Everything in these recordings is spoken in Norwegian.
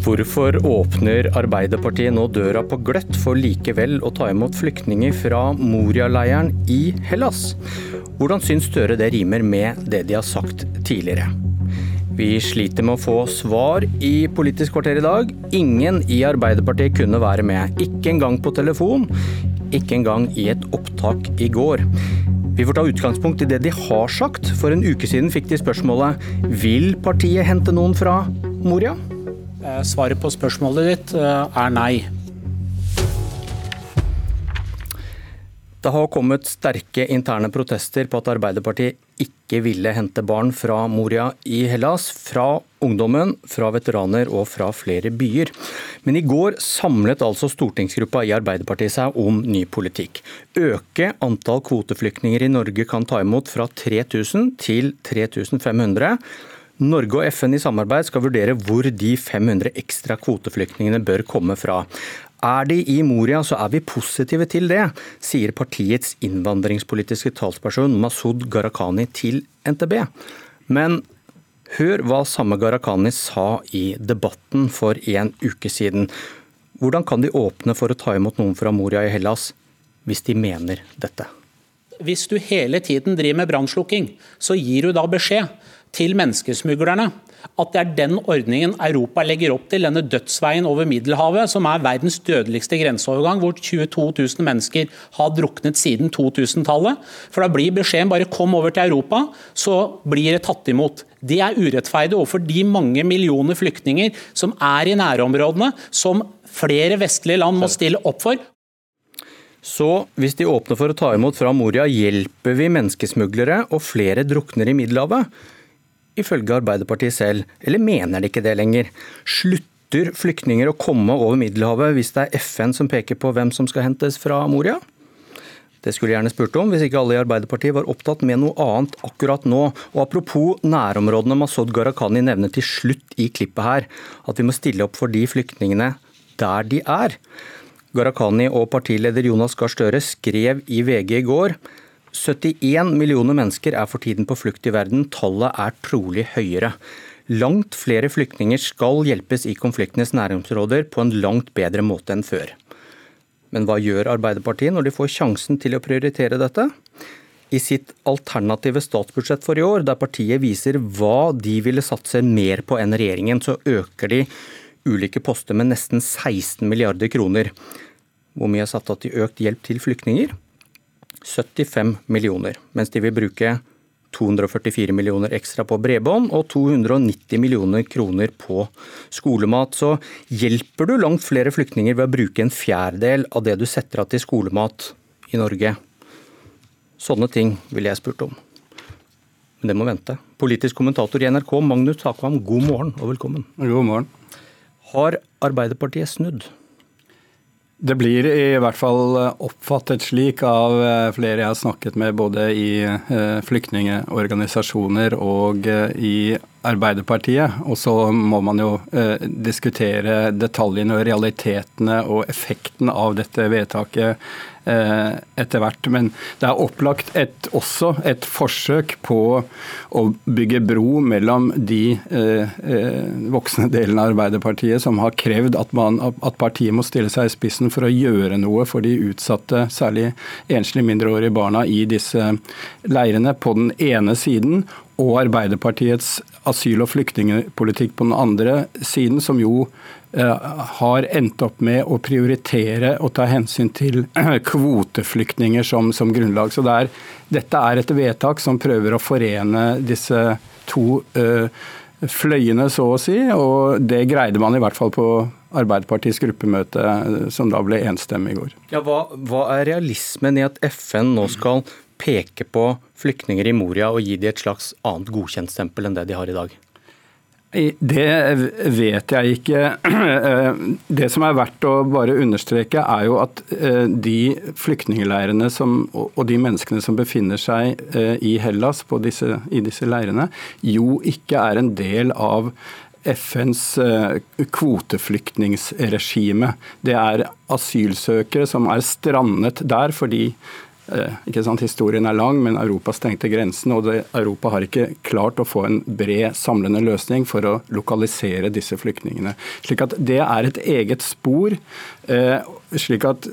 Hvorfor åpner Arbeiderpartiet nå døra på gløtt for likevel å ta imot flyktninger fra Moria-leiren i Hellas? Hvordan syns Støre det rimer med det de har sagt tidligere? Vi sliter med å få svar i Politisk kvarter i dag. Ingen i Arbeiderpartiet kunne være med. Ikke engang på telefon. Ikke engang i et opptak i går. Vi får ta utgangspunkt i det de har sagt. For en uke siden fikk de spørsmålet vil partiet hente noen fra Moria? Eh, svaret på spørsmålet ditt eh, er nei. Det har kommet sterke interne protester på at Arbeiderpartiet ikke ville hente barn fra Moria i Hellas. Fra ungdommen, fra veteraner og fra flere byer. Men i går samlet altså stortingsgruppa i Arbeiderpartiet seg om ny politikk. Øke antall kvoteflyktninger i Norge kan ta imot fra 3000 til 3500 Norge og FN i samarbeid skal vurdere hvor de 500 ekstra kvoteflyktningene bør komme fra. Er de i Moria, så er vi positive til det, sier partiets innvandringspolitiske talsperson Masud Gharahkhani til NTB. Men hør hva samme Gharahkhani sa i debatten for en uke siden. Hvordan kan de åpne for å ta imot noen fra Moria i Hellas, hvis de mener dette? Hvis du hele tiden driver med brannslukking, så gir du da beskjed til menneskesmuglerne at det er den ordningen Europa legger opp til, denne dødsveien over Middelhavet, som er verdens dødeligste grenseovergang, hvor 22 000 mennesker har druknet siden 2000-tallet. For da blir beskjeden bare kom over til Europa, så blir det tatt imot. Det er urettferdig overfor de mange millioner flyktninger som er i nærområdene, som flere vestlige land må stille opp for. Så hvis de åpner for å ta imot fra Moria, hjelper vi menneskesmuglere, og flere drukner i Middelhavet? ifølge Arbeiderpartiet selv, eller mener de ikke det lenger? Slutter flyktninger å komme over Middelhavet hvis det er FN som peker på hvem som skal hentes fra Moria? Det skulle jeg gjerne spurt om, hvis ikke alle i Arbeiderpartiet var opptatt med noe annet akkurat nå. Og Apropos nærområdene Masud Gharahkhani nevner til slutt i klippet her, at vi må stille opp for de flyktningene der de er. Gharahkhani og partileder Jonas Gahr Støre skrev i VG i går 71 millioner mennesker er for tiden på flukt i verden. Tallet er trolig høyere. Langt flere flyktninger skal hjelpes i konfliktenes nærområder på en langt bedre måte enn før. Men hva gjør Arbeiderpartiet når de får sjansen til å prioritere dette? I sitt alternative statsbudsjett for i år, der partiet viser hva de ville satse mer på enn regjeringen, så øker de ulike poster med nesten 16 milliarder kroner. Hvor mye er satt av til økt hjelp til flyktninger? 75 millioner, mens de vil bruke 244 millioner ekstra på bredbånd og 290 millioner kroner på skolemat. Så hjelper du langt flere flyktninger ved å bruke en fjerdedel av det du setter av til skolemat i Norge? Sånne ting ville jeg spurt om. Men det må vente. Politisk kommentator i NRK, Magnus Takvam, god morgen og velkommen. God morgen. Har Arbeiderpartiet snudd? Det blir i hvert fall oppfattet slik av eh, flere jeg har snakket med, både i flyktningeorganisasjoner og eh, i Arbeiderpartiet. Og så må man jo diskutere detaljene og realitetene og effekten av dette vedtaket Eh, etter hvert. Men det er opplagt et, også et forsøk på å bygge bro mellom de eh, eh, voksne delene av Arbeiderpartiet som har krevd at, man, at, partiet må stille seg i spissen for å gjøre noe for de utsatte, særlig enslige mindreårige barna i disse leirene, på den ene siden, og Arbeiderpartiets asyl- og flyktningpolitikk på den andre siden, som jo Eh, har endt opp med å prioritere og ta hensyn til kvoteflyktninger som, som grunnlag. Så det er, dette er et vedtak som prøver å forene disse to uh, fløyene, så å si. Og det greide man i hvert fall på Arbeiderpartiets gruppemøte, eh, som da ble enstemmig i går. Ja, hva, hva er realismen i at FN nå skal peke på flyktninger i Moria og gi dem et slags annet godkjentstempel enn det de har i dag? Det vet jeg ikke. Det som er verdt å bare understreke, er jo at eh, de flyktningleirene som, og de menneskene som befinner seg eh, i Hellas disse, i disse leirene, jo ikke er en del av FNs eh, kvoteflyktningsregime. Det er asylsøkere som er strandet der fordi Eh, ikke sant? Historien er lang, men Europa stengte grensen, og det, Europa har ikke klart å få en bred, samlende løsning for å lokalisere disse flyktningene. Slik at Det er et eget spor. Eh, slik, at,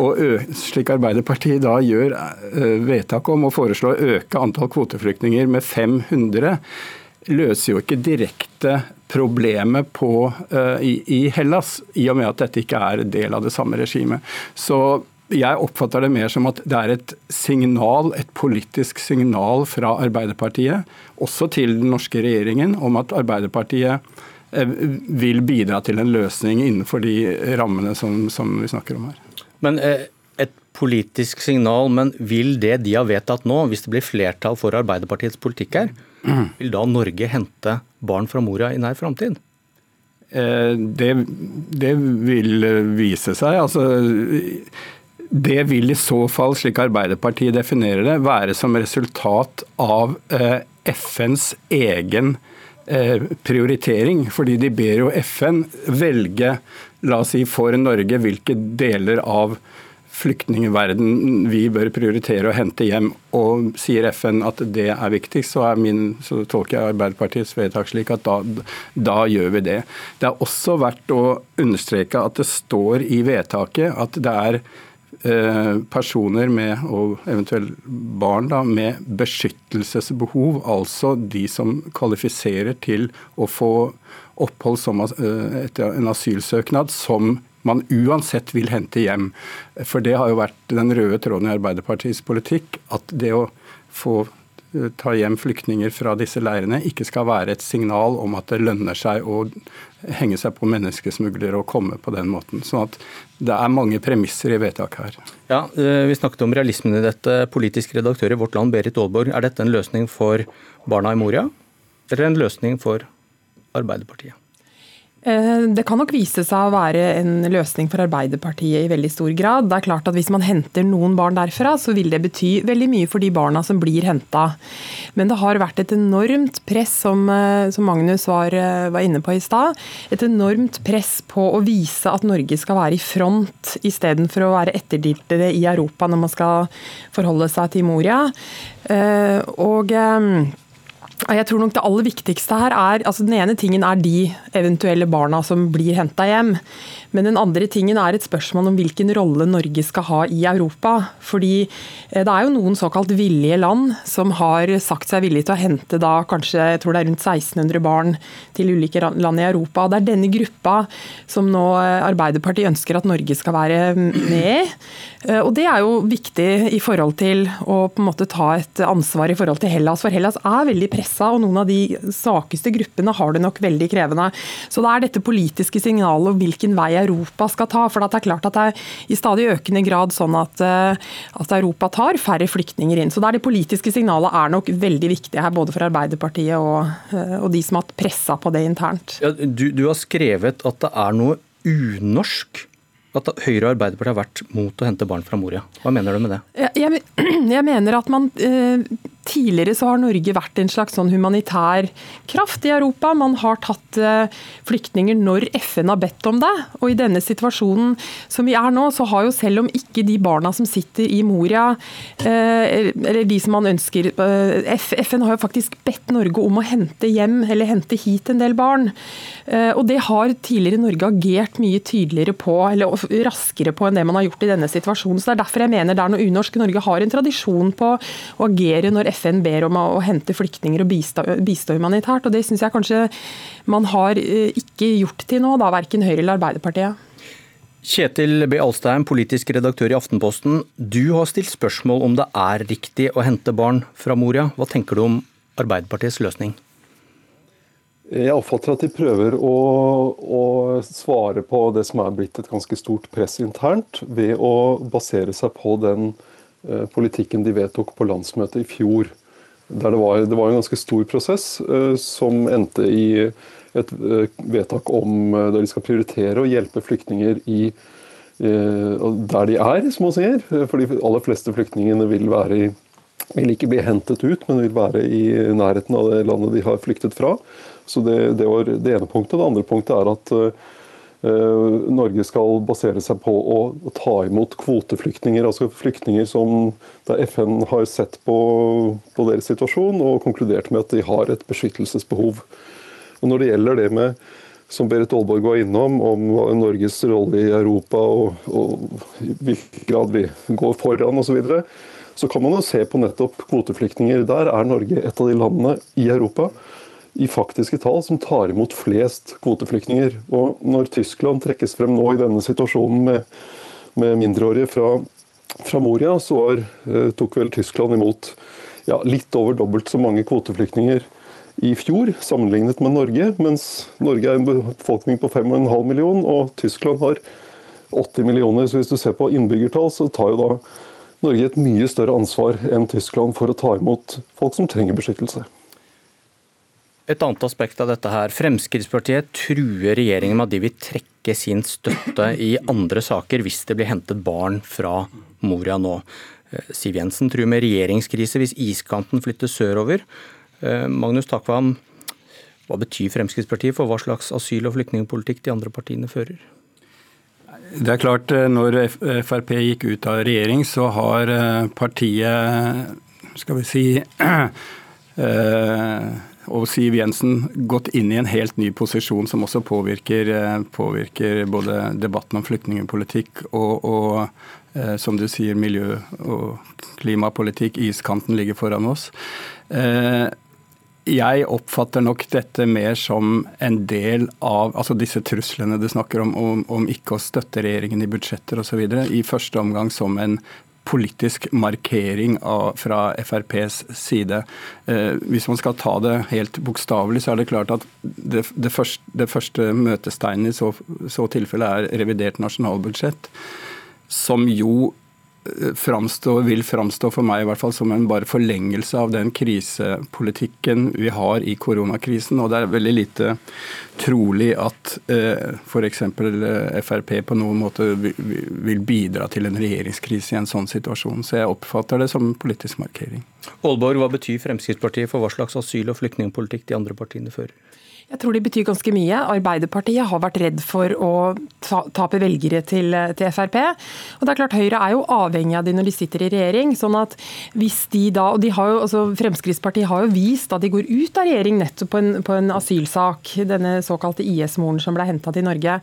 og slik Arbeiderpartiet da gjør eh, vedtak om å foreslå å øke antall kvoteflyktninger med 500, løser jo ikke direkte problemet på, i, i, Hellas, i og med at dette ikke er del av det samme regimet. Så jeg oppfatter det mer som at det er et signal, et politisk signal fra Arbeiderpartiet, også til den norske regjeringen, om at Arbeiderpartiet eh, vil bidra til en løsning innenfor de rammene som, som vi snakker om her. Men eh, et politisk signal, men vil det de har vedtatt nå, hvis det blir flertall for Arbeiderpartiets politikk her, vil da Norge hente barn fra Moria i nær framtid? Eh, det, det, vil vise seg. Altså, det vil i så fall, slik Arbeiderpartiet definerer det, være som resultat av eh, FNs egen eh, prioritering. Fordi de ber jo FN velge, la oss si for Norge, hvilke deler av flyktningverden vi bør prioritere å hente hjem. Og sier FN at det er viktigst, så, er min, så tolker jeg Arbeiderpartiets vedtak slik at da, da, gjør vi det. Det er også verdt å understreke at det står i vedtaket at det er personer med, og eventuelt barn da, med beskyttelsesbehov, altså de som kvalifiserer til å få opphold som, eh, etter en asylsøknad som man uansett vil hente hjem. For det har jo vært den røde tråden i Arbeiderpartiets politikk, at det å få eh, ta hjem flyktninger fra disse leirene ikke skal være et signal om at det lønner seg å henge seg på menneskesmuglere og komme på den måten. Sånn at det er mange premisser i vedtaket her. Ja, eh, Vi snakket om realismen i dette. Politisk redaktør i Vårt Land, Berit Aalborg. Er dette en løsning for barna i Moria, eller en løsning for Arbeiderpartiet? Eh, det kan nok vise seg å være en løsning for Arbeiderpartiet i veldig stor grad. Det er klart at Hvis man henter noen barn derfra, så vil det bety veldig mye for de barna som blir henta. Men det har vært et enormt press, som, eh, som Magnus var, eh, var, inne på i stad. Et enormt press på å vise at Norge skal være i front, istedenfor å være etterdiltere i Europa når man skal forholde seg til Moria. Og jeg tror nok det aller viktigste her er altså Den ene tingen er de eventuelle barna som blir henta hjem. Men den andre tingen er et spørsmål om hvilken rolle Norge skal ha i Europa. Fordi eh, det er jo noen såkalt villige land som har sagt seg villige til å hente da kanskje jeg tror det er rundt 1600 barn til ulike land i Europa. Det er denne gruppa som nå eh, Arbeiderpartiet ønsker at Norge skal være med i. Eh, og det er jo viktig i forhold til å på en måte ta et ansvar i forhold til Hellas. For Hellas er veldig pressa, og noen av de svakeste gruppene har det nok veldig krevende. Så det er dette politiske signalet om hvilken vei Europa skal ta. For det er klart at det er i stadig økende grad sånn at, eh, at Europa tar færre flyktninger inn. Så det er det politiske signalet er nok veldig viktig her, både for Arbeiderpartiet og, eh, og de som har pressa på det internt. Ja, du, du har skrevet at det er noe unorsk at Høyre og Arbeiderpartiet har vært mot å hente barn fra Moria. Hva mener du med det? Jeg, jeg mener at man eh, Tidligere så har Norge vært en slags sånn humanitær kraft i Europa. Man har tatt eh, flyktninger når FN har bedt om det. Og i denne situasjonen som vi er nå, så har jo selv om ikke de barna som sitter i Moria, eh, eller de som man ønsker FN har jo faktisk bedt Norge om å hente hjem, eller hente hit en del barn. Og det har tidligere Norge agert mye tydeligere på, eller raskere på enn det man har gjort i denne situasjonen. Så Det er derfor jeg mener det er noe unorsk. Norge har en tradisjon på å agere når FN ber om å, hente flyktninger og bistå, bistå humanitært. og Det syns jeg kanskje man har eh, ikke gjort til nå, da, verken Høyre eller Arbeiderpartiet. Kjetil B. Alstein, politisk redaktør i Aftenposten. Du har stilt spørsmål om det er riktig å hente barn fra Moria. Hva tenker du om Arbeiderpartiets løsning? Jeg oppfatter at de prøver å, å, svare på det som er blitt et ganske stort press internt, ved å basere seg på den uh, politikken de vedtok på landsmøtet i fjor. Der det, var, det var en ganske stor prosess uh, som endte i et uh, vedtak om der de skal prioritere å hjelpe flyktninger i, der de er, som man sier. For de aller fleste flyktningene vil, i, vil ikke bli hentet ut, men vil være i nærheten av det landet de har flyktet fra. Så det, det, var det ene punktet. Det andre punktet er at Norge skal basere seg på å ta imot kvoteflyktninger, altså flyktninger som der FN har sett på, på deres situasjon og konkludert med at de har et beskyttelsesbehov. Og Når det gjelder det med som Berit Aalborg var innom, om Norges rolle i Europa og, og i hvilken grad vi går foran osv., så, videre, så kan man jo se på nettopp kvoteflyktninger. Der er Norge et av de landene i Europa i faktiske tall som tar imot flest kvoteflyktninger. Og når Tyskland trekkes frem nå i denne situasjonen med, med mindreårige fra, fra, Moria, så var, eh, tok vel Tyskland imot ja, litt over dobbelt så mange kvoteflyktninger i fjor, sammenlignet med Norge. Mens Norge er en befolkning på 5,5 millioner, og Tyskland har 80 millioner. Så hvis du ser på innbyggertall, så tar jo da Norge et mye større ansvar enn Tyskland for å ta imot folk som trenger beskyttelse. Et annet aspekt av dette her. Fremskrittspartiet truer regjeringen med at de vil trekke sin støtte i andre saker hvis det blir hentet barn fra Moria nå. Eh, Siv Jensen truer med regjeringskrise hvis iskanten flytter sørover. Eh, Magnus Takvam, hva betyr Fremskrittspartiet for hva slags asyl- og flyktningpolitikk de andre partiene fører? Det er klart, eh, Når Frp gikk ut av regjering, så har partiet skal vi si, og Siv Jensen gått inn i en helt ny posisjon som også påvirker, påvirker både debatten om flyktningpolitikk og, og, som du sier, miljø- og klimapolitikk. Iskanten ligger foran oss. Jeg oppfatter nok dette mer som en del av altså disse truslene du snakker om, om, om ikke å støtte regjeringen i budsjetter osv. I første omgang som en politisk markering av, fra FrPs side. Eh, hvis man skal ta det helt bokstavelig, så er det klart at det, det, første, det første møtesteinen i så, så tilfelle er revidert nasjonalbudsjett, som jo framstå, vil framstå for meg i hvert fall som en bare forlengelse av den krisepolitikken vi har i koronakrisen. Og det er veldig lite trolig at eh, f.eks. Eh, Frp på noen måte vil bidra til en regjeringskrise i en sånn situasjon. Så jeg oppfatter det som politisk markering. Aalborg, hva betyr Fremskrittspartiet for hva slags asyl- og flyktningpolitikk de andre partiene fører? Jeg tror de betyr ganske mye. Arbeiderpartiet har vært redd for å tape velgere til, til, Frp. Og det er klart Høyre er jo avhengig av de når de sitter i regjering. sånn at hvis de da, og de har jo, altså Fremskrittspartiet har jo vist at de går ut av regjering nettopp på en, på en asylsak, denne såkalte IS-moren som ble henta til Norge.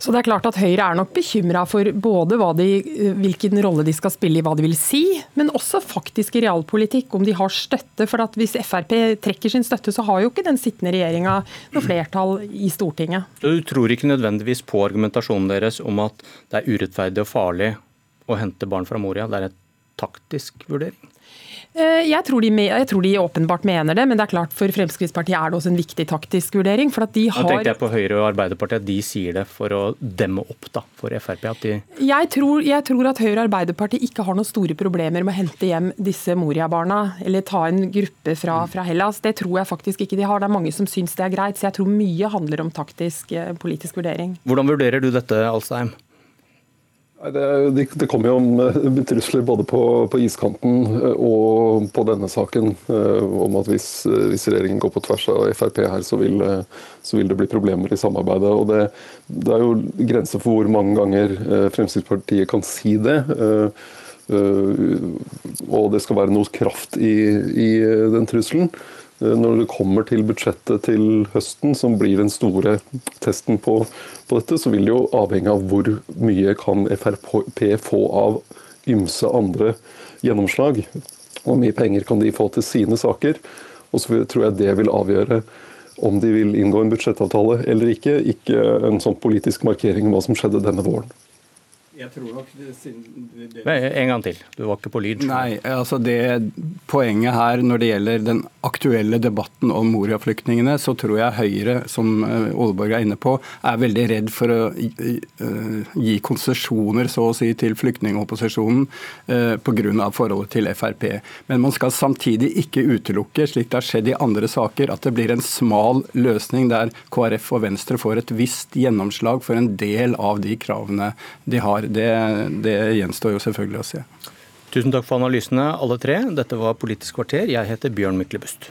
Så det er klart at Høyre er nok bekymra for både de, hvilken rolle de skal spille i hva de vil si, men også faktisk i realpolitikk, om de har støtte. For at hvis Frp trekker sin støtte, så har jo ikke den sittende regjeringa noe flertall i Stortinget. Du tror ikke nødvendigvis på argumentasjonen deres om at det er urettferdig og farlig å hente barn fra Moria. Det er en taktisk vurdering? Eh, jeg tror, de, jeg tror, de, åpenbart mener det, men det er klart for Fremskrittspartiet er det også en viktig taktisk vurdering. for at de har... Nå tenkte jeg på Høyre og Arbeiderpartiet, at de sier det for å demme opp da, for Frp? at de... Jeg tror, jeg tror at Høyre og Arbeiderpartiet ikke har noen store problemer med å hente hjem disse Moria-barna, eller ta en gruppe fra, fra, Hellas. Det tror jeg faktisk ikke de har. Det er mange som syns det er greit. Så jeg tror mye handler om taktisk eh, politisk vurdering. Hvordan vurderer du dette, Alstheim? Det, det kommer jo om trusler både på, på, iskanten eh, og på denne saken eh, om at hvis, hvis, regjeringen går på tvers av Frp her, så vil, så vil det bli problemer i samarbeidet. Og det, det, er jo grenser for hvor mange ganger Fremskrittspartiet kan si det. Og det skal være noe kraft i, i den trusselen. Når det kommer til budsjettet til høsten, som blir den store testen på, på dette, så vil det jo avhenge av hvor mye kan Frp få av ymse andre gjennomslag. Hvor mye penger kan de få til sine saker. Og så tror jeg det vil avgjøre om de vil inngå en budsjettavtale eller ikke. Ikke en sånn politisk markering om hva som skjedde denne våren. Jeg tror nok det, det, En gang til. Du var ikke på lyd. Nei, altså det Poenget her når det gjelder den aktuelle debatten om Moria-flyktningene, så tror jeg Høyre, som Oleborg Aalborg er inne på, er veldig redd for å gi konsesjoner så å si, til flyktningopposisjonen eh, pga. forholdet til Frp. Men man skal samtidig ikke utelukke, slik det har skjedd i andre saker, at det blir en smal løsning der KrF og Venstre får et visst gjennomslag for en del av de kravene de har det, det gjenstår jo selvfølgelig å se. Tusen takk for analysene, alle tre. Dette var Politisk kvarter. Jeg heter Bjørn Myklebust.